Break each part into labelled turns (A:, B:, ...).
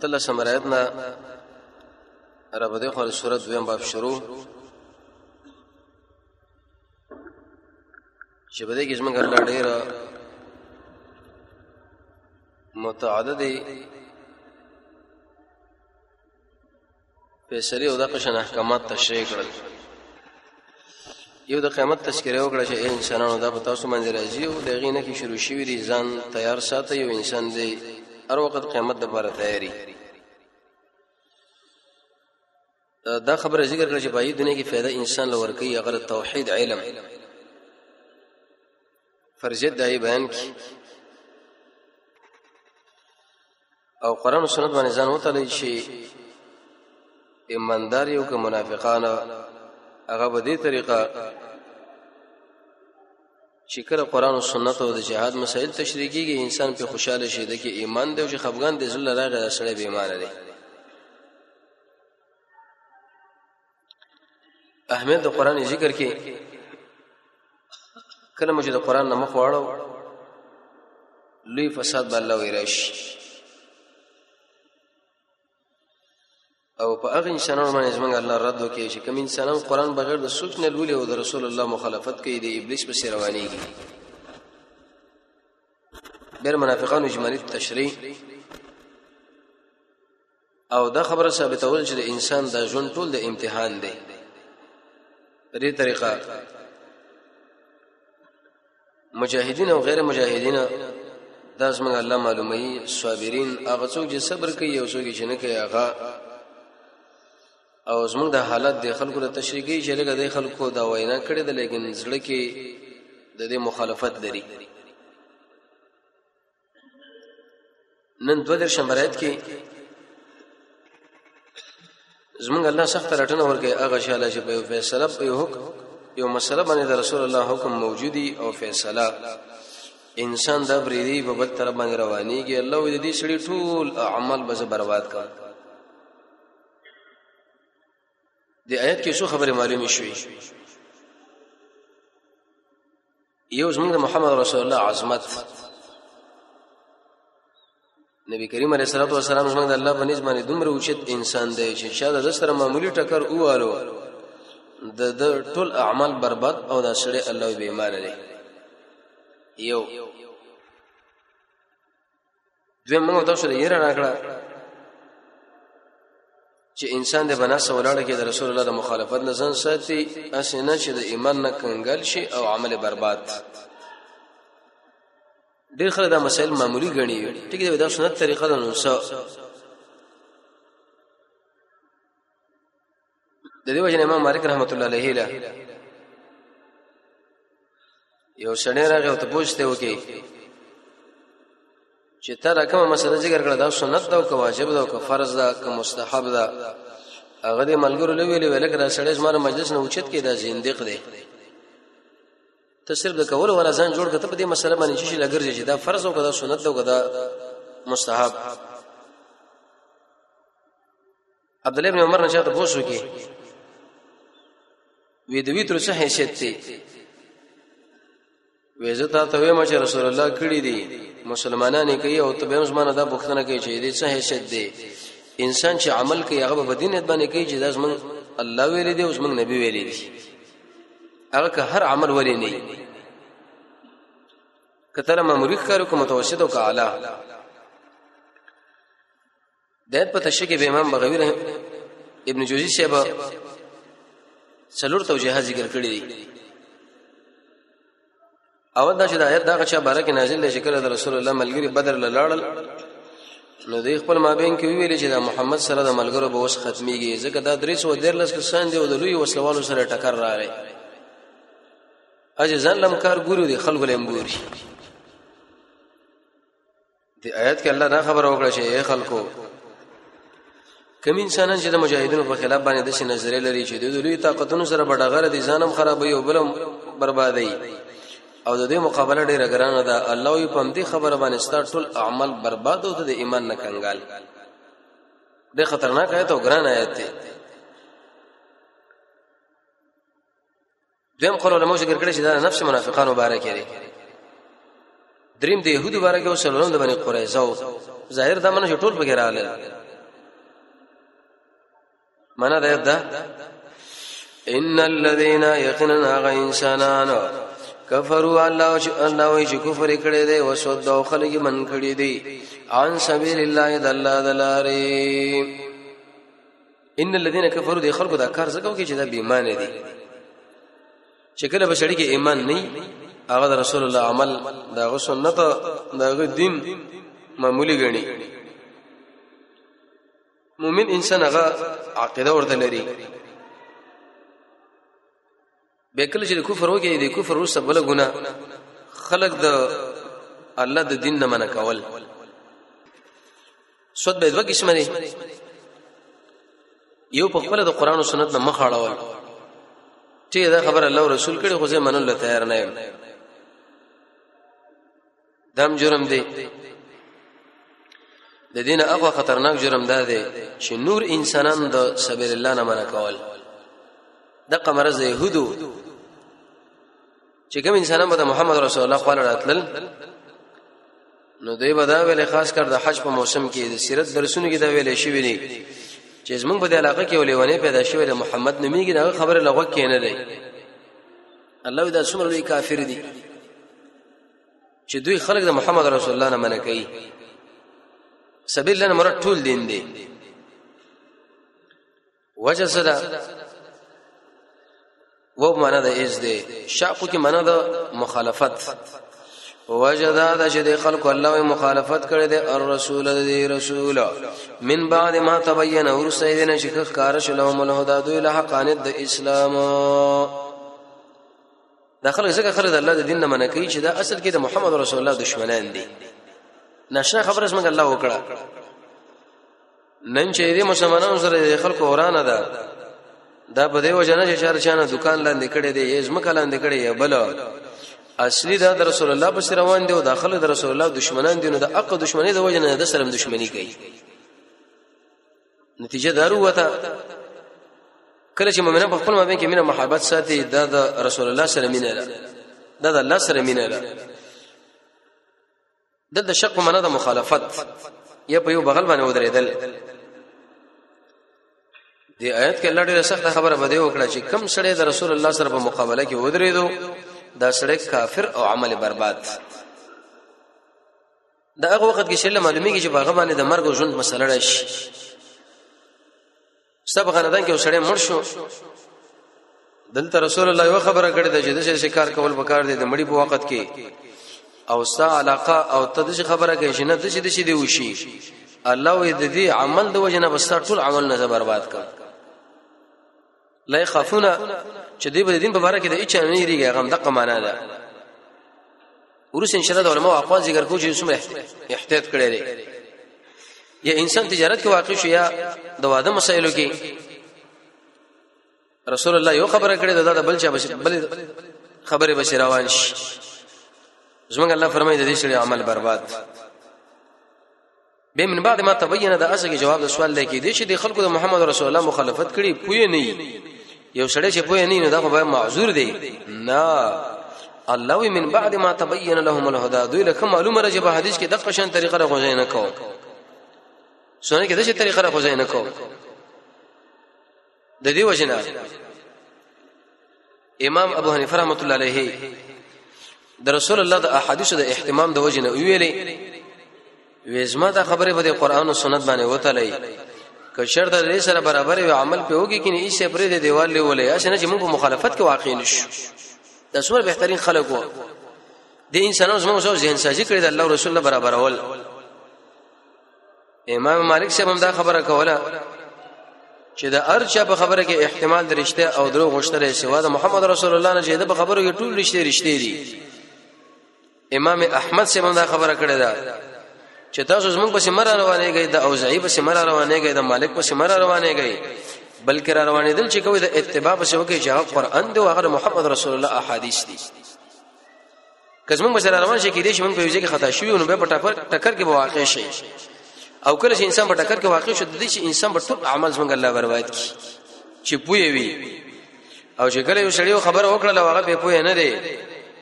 A: تل سمرایت نه رب دې خو سورۃ دویم باب شروع چې بده کې زمونږ الله ډېر متعدد فیصله او د قشن احکامات تشریح کړل یو د قیامت تذکره وکړه چې انسانانو دا په تاسو باندې راځي او د غینه کې شروع شوی دی ځان تیار ساتي یو انسان دی هر وخت قیامت د لپاره تیاری دا خبره ذکر کړه چې باید دنیا کې فایده انسان لور کوي اگر توحید علم فرضیت دای بیان کی او قران او سنت باندې ځان وتلی شي ایماندار یو که منافقان هغه به دې طریقه چې کله قران او سنت او د جهاد مسائل تشریح کیږي انسان په خوشاله شي د کې ایمان دی او چې خفغان د ذل راغی سره به ایمان لري اهمیت د قران ذکر کې کله مو چې د قران نه مخ واړو لوی فساد به الله ویرش او په هغه انسانانو باندې زمونږ الله رد وکړي چې کوم انسانان قران بغیر د سوچ نه لولي او د رسول الله مخالفت کوي د ابلیس په سیر روانيږي بیر منافقانو اجمالی تشریح او دا خبره ثابتول چې د انسان د ژوند ټول د امتحان دی په دې طریقه مجاهدین او غیر مجاهدین دا زموږ الله معلومي صابرین هغه څوک چې صبر کوي او څوک چې نه کوي هغه او زموږ د حالت د خلکو له تشریګي چې لګه د خلکو دا وینا کړې ده لیکن زړه کې د دې مخالفت لري نن دو در شمبرایت کې زمونږ الله سخت رټنه ورکړي هغه شاله چې په یو فیصله په یو حکم یو مسله باندې د رسول الله حکم موجودي او فیصله انسان د بریدي په بل طرف باندې روانيږي الله دې دې سړي ټول اعمال به برباد کړي د آیت کې څو خبره معلومه شوې یو زمونږ محمد رسول الله عظمت نبی کریم علیه الصلاه والسلام زمونږ د الله په نسبت باندې دومره اوچت انسان دی چې شاده د سره معمولی ټکر اوالو د د ټول اعمال برباد او دا سړی الله بیمار دی یو دوی موږ ته سره یې راکړه چې انسان د بناس ولاړ کې د رسول الله د مخالفت نه ځان ساتي اسنه چې د ایمان نه کنګل شي او عمل برباد ډیر خلک دا مسائل معمولی غني ټیک دی دا سنت طریقه ده نو د دې وجه امام مالک رحمت الله علیه له یو شنه راغی او ته پوښتنه وکي چې ته رقم مسله ذکر کړه دا سنت دا او که واجب دا او که فرض دا که مستحب دا هغه دې ملګرو له ویلې ویل کړه سړی زماره مجلس نه اوچت کې دا زندق دی ته صرف د کول ولا ځان جوړ کته په دې مسله باندې چې لګرځي چې دا فرض او که دا سنت دا او که دا مستحب عبد الله ابن عمر نه چاته پوښتنه وکړي وی د ویتر څه حیثیت دی وی زه تا ته وایم چې رسول الله کړی دی مسلمانانه کوي او ته به مسلمان دا بوختنه کوي چې دې څه حیثیت دی انسان چې عمل کوي هغه په دین باندې کوي چې دا زمون الله ویلي دی او زمون نبی ویلي دی هغه که هر عمل ولې نه کتره ماموریت کارو کوم متوسط او اعلی د په تشریح کې امام بغوی رحم ابن جوزی صاحب څلور توجیه ذکر کړی دي او دا چې د آیت دا غچا بارکه نازل دی چې کله د رسول الله ملګری بدر لاړل نو د خپل مابین کې ویل چې د محمد سره د ملګرو به وس ختميږي ځکه دا درې سو ډیر لس کسان دی او د لوی وسلوالو سره ټکر راغی اجه ځان لم کار ګورو دی خلکو لم ګوري دی آیت کې الله دا خبره وکړه چې اے خلکو کوم انسانان چې د مجاهدینو په خلاف باندې د نظرې لري چې د لوی طاقتونو سره بډغره دي ځانم خرابوي او بلم بربادي او د دې مقابله ډیره ګرانه ده الله یې په دې خبره باندې ستاسو ټول اعمال برباد او د ایمان نه کنګال ډېر خطرناک آیت او ګران آیت دی دویم قول علماء ذکر کړی چې دا نفس منافقان مبارک لري دریم د يهودو مبارک او سلام د بني قريظه او ظاهر دا منه ټول پکې راغلل معنا دا ده ان الذين يقننا غ انسانان کفروا الله چې الله وی چې کفر کړي دي او سود او خلګي من کړي دي عن سبيل الله د الله دلاره ان الذين كفروا دي خلکو دا کار زکو کې چې دا بې ایمان دي چې کله به شړی کې ایمان نه هغه د رسول الله عمل دا غو سنت دا غو دین معمولی غني مؤمن انسان هغه عقیده ورته لري به کله چې کفر وکړي د کفر وروسته بل ګنا خلق د الله د دین نه منع کول سود به دوه قسمه دي یو په خپل د قران او سنت نه مخ اړول چې دا خبر الله او رسول کړي خو زه منل تیار نه یم دام جرم دی د دین هغه خطرناک جرم دا دی چې نور انسانان د سبیل الله نه منع کول د قمرز يهودو چې کوم انسانان به محمد رسول الله خپل راتلل نو دوی به دا ویل خاص کر د حج په موسم کې د سیرت درسونه کې دا ویل شي ویلي چې زمونږ په دې علاقه کې ولېونه پیدا شوی د محمد نوميږي دا خبره لغوه کې نه دی الله دا څومره لوی کافر دی چې دوی خلک د محمد رسول الله نه منع کوي سبیل الله مراد ټول دین دی وجه سره و معنا د ایز دی شاقو کې معنا د مخالفت وجه دا د چې د خلق الله مخالفت کړي د الرسول د رسول من بعد ما تبين ورسیدنه چې کار شلهم الهدى دوی له حقانیت د اسلام دا خلک ځکه خلک د الله د دین نه منع کوي چې دا اصل کې د محمد رسول الله دشمنان دي نشه خبره څنګه الله وکړه نن چې دې مسلمانانو سره د خلکو ورانه ده دا په دې وجه نه چې چار چانه دکان لاندې کړي دي یې زمکه لاندې کړي یا بل اصلي دا د رسول الله په روان دي او داخله د رسول الله دشمنان دي نو د اق دشمنی د وجه نه د سره دشمنی کوي نتیجه دارو وته کله چې مؤمنان په خپل مابین کې مینه محبت ساتي دا د رسول الله سره مینه ده دا د الله سره مینه ده دلته شق په معنا د مخالفت یا په یو بغل باندې ودرېدل دی آیت کې الله ډېر سخت خبره بده وکړه چې کم سړی د رسول الله سره په مقابله کې ودرېدو دا سړی کافر او عمل برباد دا هغه وخت کې چې له معلومیږي چې باغ باندې د مرګ او ژوند مسله راشي سب غندان کې وسړې مړ شو دلته رسول الله یو خبره کړې ده چې د شي کار کول وکړ دې د مړی په وخت کې او ستا علاقه او تدش خبره کوي چې نه د شي د شي دی وشي الله دې عمل د وجنه بس ټول عمل نه برباد کړ لا يخافون چې دوی به دین په باره کې د هیڅ نه یریږي هغه هم دغه معنا ده ورس ان شاء الله د علماء اقوال ذکر کوو چې څومره احتیاط کړی لري یا انسان تجارت کې واقع شو یا د واده مسایلو کې رسول الله یو خبره کړې ده دا بل چا بل خبره بشي روان شي زمونږ الله فرمایي د دې شری عمل برباد به من بعد ما تبین دا اسګه جواب د سوال لکه دي چې د خلکو د محمد رسول الله مخالفت کړي پوی نه یو سړی چې پوی نه نو دا خو به معذور دی نه الله وی من بعد ما تبين لهم الهدى دوی لکه معلومه راځي په حدیث کې د قشن طریقه راغوځي نه کو سونه کې د څه طریقه راغوځي نه کو د دې وجنه امام ابو حنیفه رحمۃ اللہ علیہ د رسول الله د احادیث د اهتمام د وجنه ویلې وېزما دا خبره به د قران او سنت باندې وته لای که شر د دې سره برابر وي عمل په وګي کینې ایسه پرې د دیوال له ولې اسنه چې موږ په مخالفت کې واقع نشو د سور بهترین خلک وو د انسانانو زموږ ذهن سازي کړی د الله رسول الله برابرول امام مالک صاحب هم دا خبره کوله چې د ارچا په خبره کې احتمال د رښتیا او درو غشتره سوا د محمد رسول الله نه چې د خبرو کې ټول رښتیا رښتیا دي امام احمد صاحب هم دا خبره کړې ده چې تاسو زمونږ په سمره روانه گئی د اوزعی په سمره روانه گئی د مالک په سمره روانه گئی بلکې را روانه دل چې کوي د اتباع په شوکه چې قرآن دی او هغه محمد رسول الله احادیث دي که زمونږ به سره روان شي کې دې شي مونږ په یو ځای کې خطا شوي نو به په ټکر ټکر کې به واقع شي او کله چې انسان په ټکر کې واقع شو د دې چې انسان په ټول عمل څنګه الله برباد کی چې پوي وي او چې کله یو سړی خبر وکړه لو هغه به پوي نه دی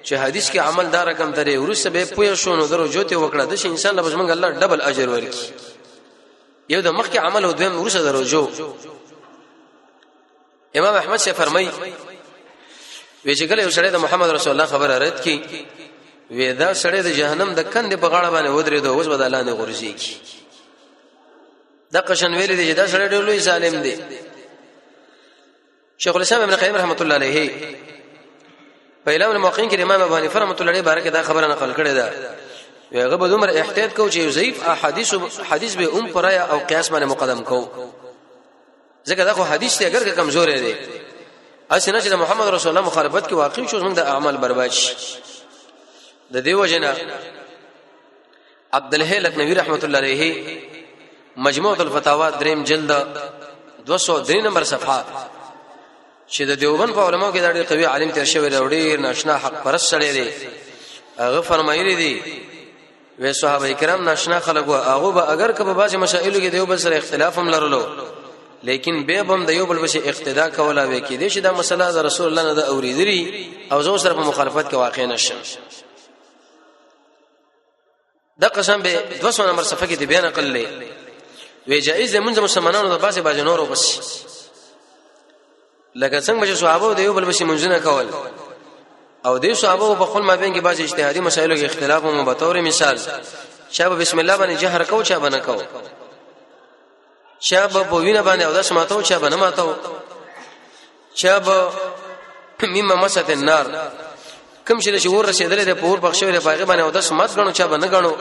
A: چې حدیث کې عمل دا رقم درې ورسره به پوي شو نو درو جوته وکړه د انسان له بزمنګ الله ډبل اجر ورکړي یو د مخکې عمل او دویم ورسره درو جو امام احمد شه فرمای وی چې کله یو سړی د محمد رسول الله خبره رد کی وی دا سړی د جهنم د کندې په غاړه باندې ودرې دوه اوس به الله نه غورځي کی دا قشن ویل دی چې دا سړی ډېر لوی ظالم دی شیخ الاسلام ابن قیم رحمت الله علیه په اعلام الموقین کې امام ابو حنیفه رحمت الله علیه بارکه دا خبره نقل کړې ده هغه به عمر احتیاط کو چې ضعیف احادیث حدیث به ام پرایا او قیاس باندې مقدم کو ځکه دا خو حدیث دی اگر کمزورې دی اسنه چې محمد رسول الله مخالفت کې واقع شو موږ د اعمال برباد شي د دیو جنا عبد الحی لکنوی رحمت الله علیه مجموعه الفتاوا دریم جلد 203 نمبر صفحه چې د دیوبند په علماو کې دا ډېر قوي عالم تیر شوی دی ډېر ناشنا حق پرست سره دی هغه فرمایلی دی وې صحابه کرام ناشنا خلک و هغه به اگر کبه بعضی مسائلو کې دیو بل سره اختلاف هم لرلو لیکن به هم د یو بل بشه اقتدا کوله وې کې دې چې دا مسله د رسول الله نه د اوریدلی او زو سره په مخالفت کې واقع نشم د قسم به 200 نمبر صفحه کې بیان نقل لې وی جایز ده منځ مسلمانانو د باسه باج نورو بس لکه څنګه چې صحابه د یو بل بشي منځونه کول او د صحابه په خپل مابین کې بعض اجتهادي مسایلو کې اختلاف مو به تور مثال شابه بسم الله باندې جهر کو چا باندې کو شابه په وینه باندې او داس ماتو چا باندې ماتو شابه مما مسات النار کوم شي چې ور رسیدلې د پور بخښولې باغې باندې او داس مات غنو چا باندې غنو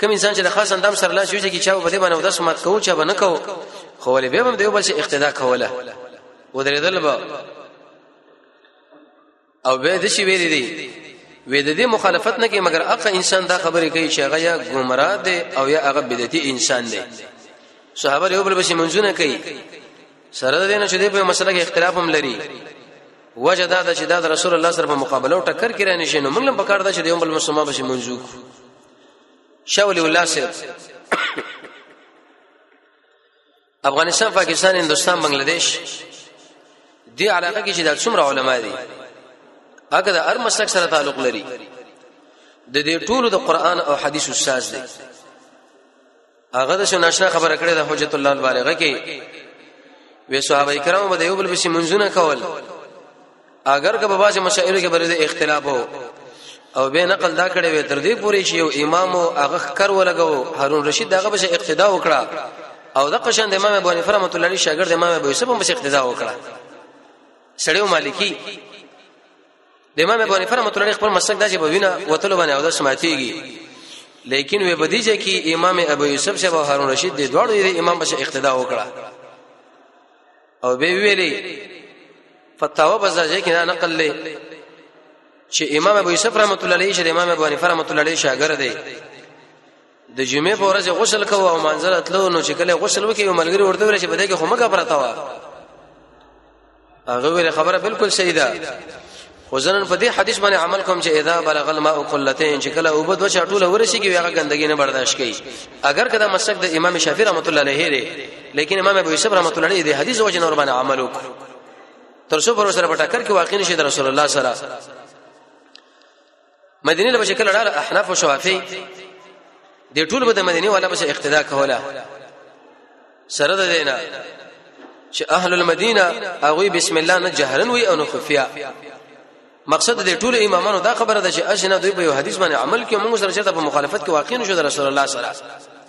A: کوم انسان چې د خاص اندام سره لاس یوځي کې چا په دې باندې او د سمات کوو چا باندې کوو خو ولې به هم دیو بل چې اقتدا کوله ودرېدل به او به د شي ویری دی وې د دې مخالفت نه کوي مګر اقا انسان دا خبرې کوي چې هغه یا گمراه دی او یا هغه بدعتي انسان دی صحابه یو بل بشي منځونه کوي سره د دینه چې د په مسله کې اختلاف هم لري وجه دا ده چې دا رسول الله سره په مقابله او ټکر کې رانه شي نو موږ هم په کار ده چې د یو بل مسلمان بشي منځو شاول الله سره افغانستان پاکستان هندستان بنگلاديش دی علاقه کې چې د څومره علما دي هغه د هر مسلک سره تعلق لري د دې ټولو د قران او حدیث استاد دی هغه د شناشنا خبره کړې د حجت الله البالغه کې وې صحابه کرام به یو بل بشي منځونه کول اگر که په باج مشاعر کې برید اختلاف وو او به نقل دا کړې وې تر دې پورې چې یو امام او هغه کر ولګو هارون رشید دغه به اقتدا وکړه او د قشن د امام ابو حنیفه رحمۃ اللہ علیہ شاګرد امام ابو یوسف هم به اقتدا وکړه سړیو مالکی د امام ابو حنیفه رحمۃ اللہ خپل مسلک دا چې بوینه وتلو باندې او د سماتیږي لیکن وې بدیجه کې امام ابو یوسف شاه او هارون رشید د دوړو د امام بشه اقتدا وکړه او به ویلي فتاوا بزاجه کې نه نقل لې چې امام ابو یوسف رحمۃ اللہ علیہ شه امام ابو حنیفه رحمۃ اللہ علیہ شاګرد دی د جمعې په ورځ غسل کوو او منځره تلو نو چې کله غسل وکي یو ملګری ورته ویل چې بده کې خمګه پراته و هغه ویل خبره بالکل صحیح ده خو ځنن په دې حدیث باندې عمل کوم چې اذا بلغ الماء قلتين چې کله او بده چټوله ورشيږي هغه ګندګي نه برداشت کوي اگر کدا مسلک د امام شافعي رحمت الله علیه دی لیکن امام ابو یوسف رحمت الله علیه دې حدیث وجه نور باندې عمل وکړ تر څو پر سره پټکر کې واقع نشي د رسول الله سره مدینه له بشکل ډاله احناف او شوافی د ټول به د مدینه والا بشه اقتدا کوله سره ده دینا چې اهل المدینه هغه بسم الله نه جهرن وي او نه خفیا مقصد د ټول امامانو دا خبره ده چې اشنه دوی په حدیث باندې عمل کوي موږ سره چې په مخالفت کې واقع نشو د رسول الله صلی الله علیه وسلم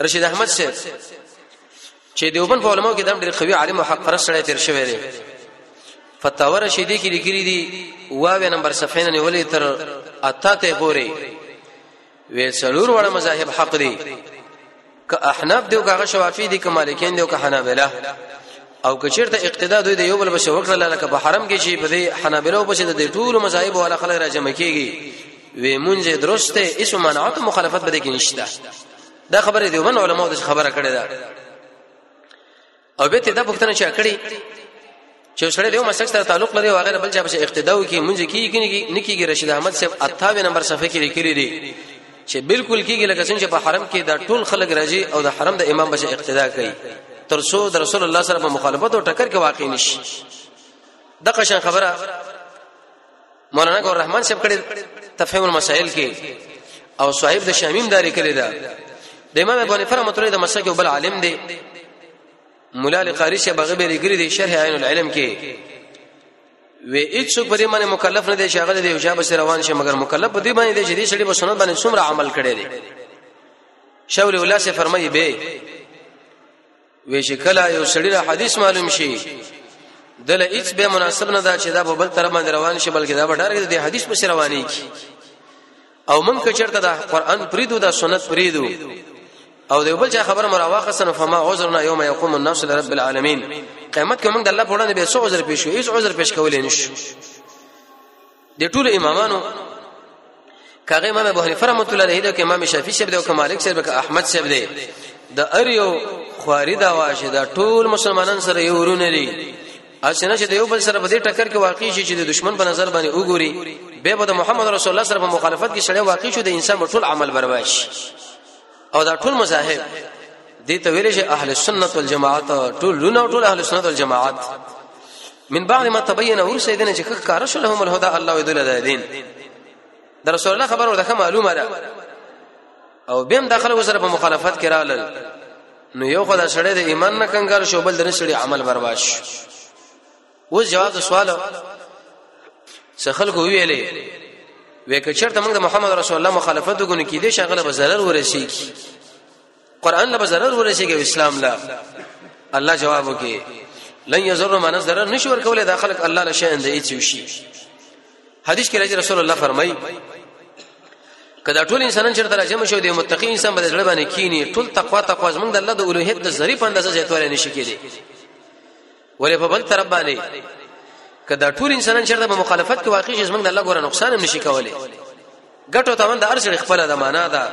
A: رشید احمد صاحب چې دیوبند په علماو کې دم ډېر قوي عالم او حق پرست سره تیر شوی دی فتاوا رشیدی کې لیکلي دي واوې نمبر صفحه نه نیولې تر اته ته پوري وې څلور وړه مذاهب حق دي که احناف دی او که شوافی دی که مالکین دی او که حنابلہ او که چیرته اقتدا دوی د یو بل بشه وکړه لکه په حرم کې چې په دې حنابلو بشه د ټول مذاهب والا خلک راجمع کیږي وې مونږه درسته ایسو منعت مخالفت بده کې نشته دا خبره دیوبند علماء د خبره کړې ده او به ته دا پوښتنه چا کړې چې سره دیو مسلک سره تعلق لري او هغه بل چا په اقتدا وکي مونږ کیږي نه کیږي رشید احمد صاحب 58 نمبر صفحه کې لیکلي دي چې بالکل کیږي لکه څنګه چې په حرم کې دا ټول خلک راځي او د حرم د امام بچ اقتدا کوي تر څو د رسول الله سره په مخالفت او ټکر کې واقع نشي دغه شان خبره مولانا ګور رحمان صاحب کړي تفهیم المسائل کې او صاحب د شامیم داری کړی دا د امام ابو حنیفه رحمۃ اللہ د مسلک بل عالم دی مولا لقاری شه بغه به لګری دی شرح عین العلم کې و هیڅ څوک پرې باندې مکلف نه دی چې هغه د یو شابه سره روان شي مګر مکلف دی باندې دی چې دې شړې په سنت باندې څومره عمل کړی دی شاول الله سے فرمایي به وی چې کله یو سړی را حدیث معلوم شي دل هیڅ به مناسب نه دا چې دا په بل تر باندې روان شي بلکې دا به ډارګه د حدیث په رواني کی او من که چرته دا قران پریدو دا سنت پریدو او د بل چا خبر مرا واخصن فما عذرنا يوم يقوم الناس لرب العالمين قیامت کې موږ د الله په وړاندې به څو عذر پیښو هیڅ عذر پیښ کولای نشو د ټولو امامانو کغه امام ابو حنیفه رحمۃ اللہ علیہ د امام شافعی شپ دی او مالک شپ دی احمد شپ دی د اریو خواري دا واشه دا ټول مسلمانان سره یو ورونه دي اسنه چې د یو بل سره په دې ټکر کې واقع شي چې د دشمن په نظر باندې وګوري به به د محمد رسول الله سره په مخالفت کې شړې واقع شو د انسان ټول عمل برباش او دا ټول مذاهب دي ته ویل شي اهل سنت والجماعت ټول لونه ټول اهل سنت والجماعت من بعد ما تبين ور سيدنا چې کار شو لهم الهدى الله يدل الدين د رسول الله خبر ورته معلومه ده او بهم داخله وسره په مخالفت کې رالل نو یو خدای سره د ایمان نه کنګال شو بل د نشړي عمل برباش و جواب د سوال څه خلکو ویلې وې کچرته موږ د محمد رسول الله مخالفت وګونو کې دې شغله به zarar ورسیږي قران له zarar ورسیږي اسلام لا الله جواب وکي لن يضر من zarar نشو ور کولای د خلک الله له شان دی چې وشي حدیث کې راځي رسول الله فرمایي کدا ټول انسانان چې تر جمع شو دي متقی انسان به زړه باندې کینی ټول تقوا تقوا زمونږ د الله د اولوهیت د ظریف اندازه زیاتوالی نشي کېدی ولې په بل طرف باندې کدا ټول انسانان شرط په مخالفت کې واقع شي زمونږ د الله ګوره نقصان هم نشي کولای ګټو ته وند ارشد خپل د معنا ده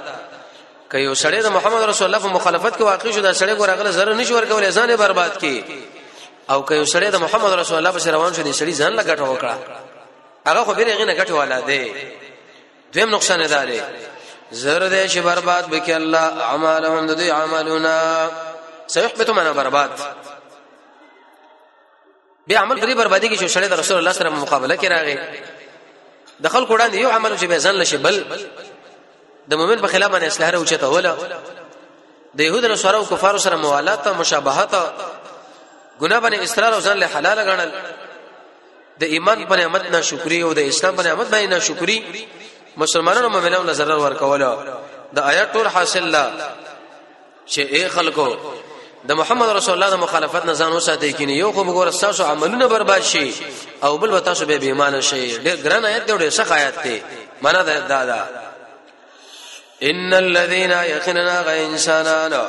A: که یو سړی د محمد رسول الله په مخالفت کې واقع شو دا سړی ګوره غل زره نشي ورکولای ځان برباد کی او که یو سړی د محمد رسول الله په روان شو دی سړی ځان لا ګټه وکړه هغه خو بیره غنه ګټه والا دی دیم نقصان ده لري زر دې چې برباد وکي الله اعمالهم د دې عملونه سيحبط معنا برباد بیا عمل پرې بربادي کې چې شړې د رسول الله سره مقابله کې راغی د خلکو وړاندې یو عمل چې به ځان لشي بل د مؤمن په خلاف باندې اصلاح راوچته ولا د يهود او سره او کفارو سره موالات او مشابهت ګناه باندې اصرار او ځان له حلال غنل د ایمان په نعمت ناشکری او د اسلام په نعمت باندې ناشکری مسلمانانو مؤمنانو له ضرر ورکول د آیات ټول حاصل لا چې اے خلکو د محمد رسول الله د مخالفت نه ځان وساتئ کینه یو خو وګوره تاسو عملونه برباد شي او بل به تاسو به بې ایمان شي ډېر ګران آیت دی ډېر سخت آیت دی معنا دا ده ان الذين يقيننا غ انسانانو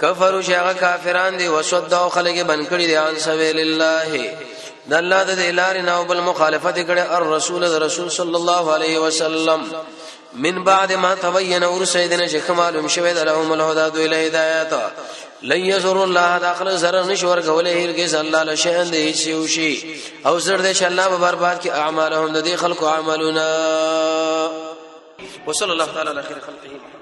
A: کفروا شغه کافران دي وسدوا خلق بن کړي دي ان سبيل الله د الله د لارې نه او بل مخالفت کړي ار رسول د رسول صلی الله علیه وسلم من بعد ما تبين ورسیدنه چې کمالم شوه د لهم الهدى د هدایت لن یزر الله دا خلک zarar نشي ورکولې هرګز الله له شان دی هیڅ یو شي او زر دې چې الله به برباد کی اعمالهم د دې خلکو عملونه وصلی الله تعالی علی خیر خلقه